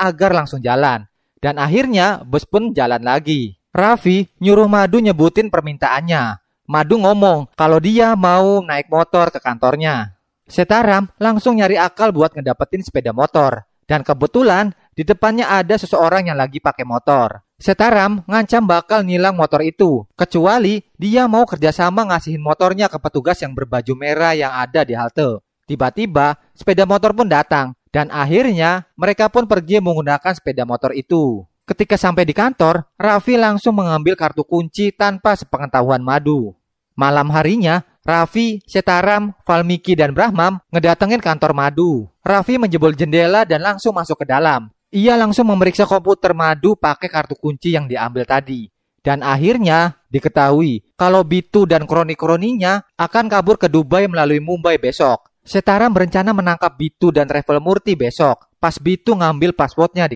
agar langsung jalan. Dan akhirnya bus pun jalan lagi. Raffi nyuruh Madu nyebutin permintaannya. Madu ngomong kalau dia mau naik motor ke kantornya. Setaram langsung nyari akal buat ngedapetin sepeda motor. Dan kebetulan di depannya ada seseorang yang lagi pakai motor. Setaram ngancam bakal nilang motor itu, kecuali dia mau kerjasama ngasihin motornya ke petugas yang berbaju merah yang ada di halte. Tiba-tiba, sepeda motor pun datang, dan akhirnya mereka pun pergi menggunakan sepeda motor itu. Ketika sampai di kantor, Raffi langsung mengambil kartu kunci tanpa sepengetahuan Madu. Malam harinya, Raffi, Setaram, Valmiki, dan Brahmam ngedatengin kantor Madu. Raffi menjebol jendela dan langsung masuk ke dalam. Ia langsung memeriksa komputer Madu pakai kartu kunci yang diambil tadi. Dan akhirnya diketahui kalau Bitu dan kroni-kroninya akan kabur ke Dubai melalui Mumbai besok. Setaram berencana menangkap Bitu dan Travel Murti besok. Pas Bitu ngambil passwordnya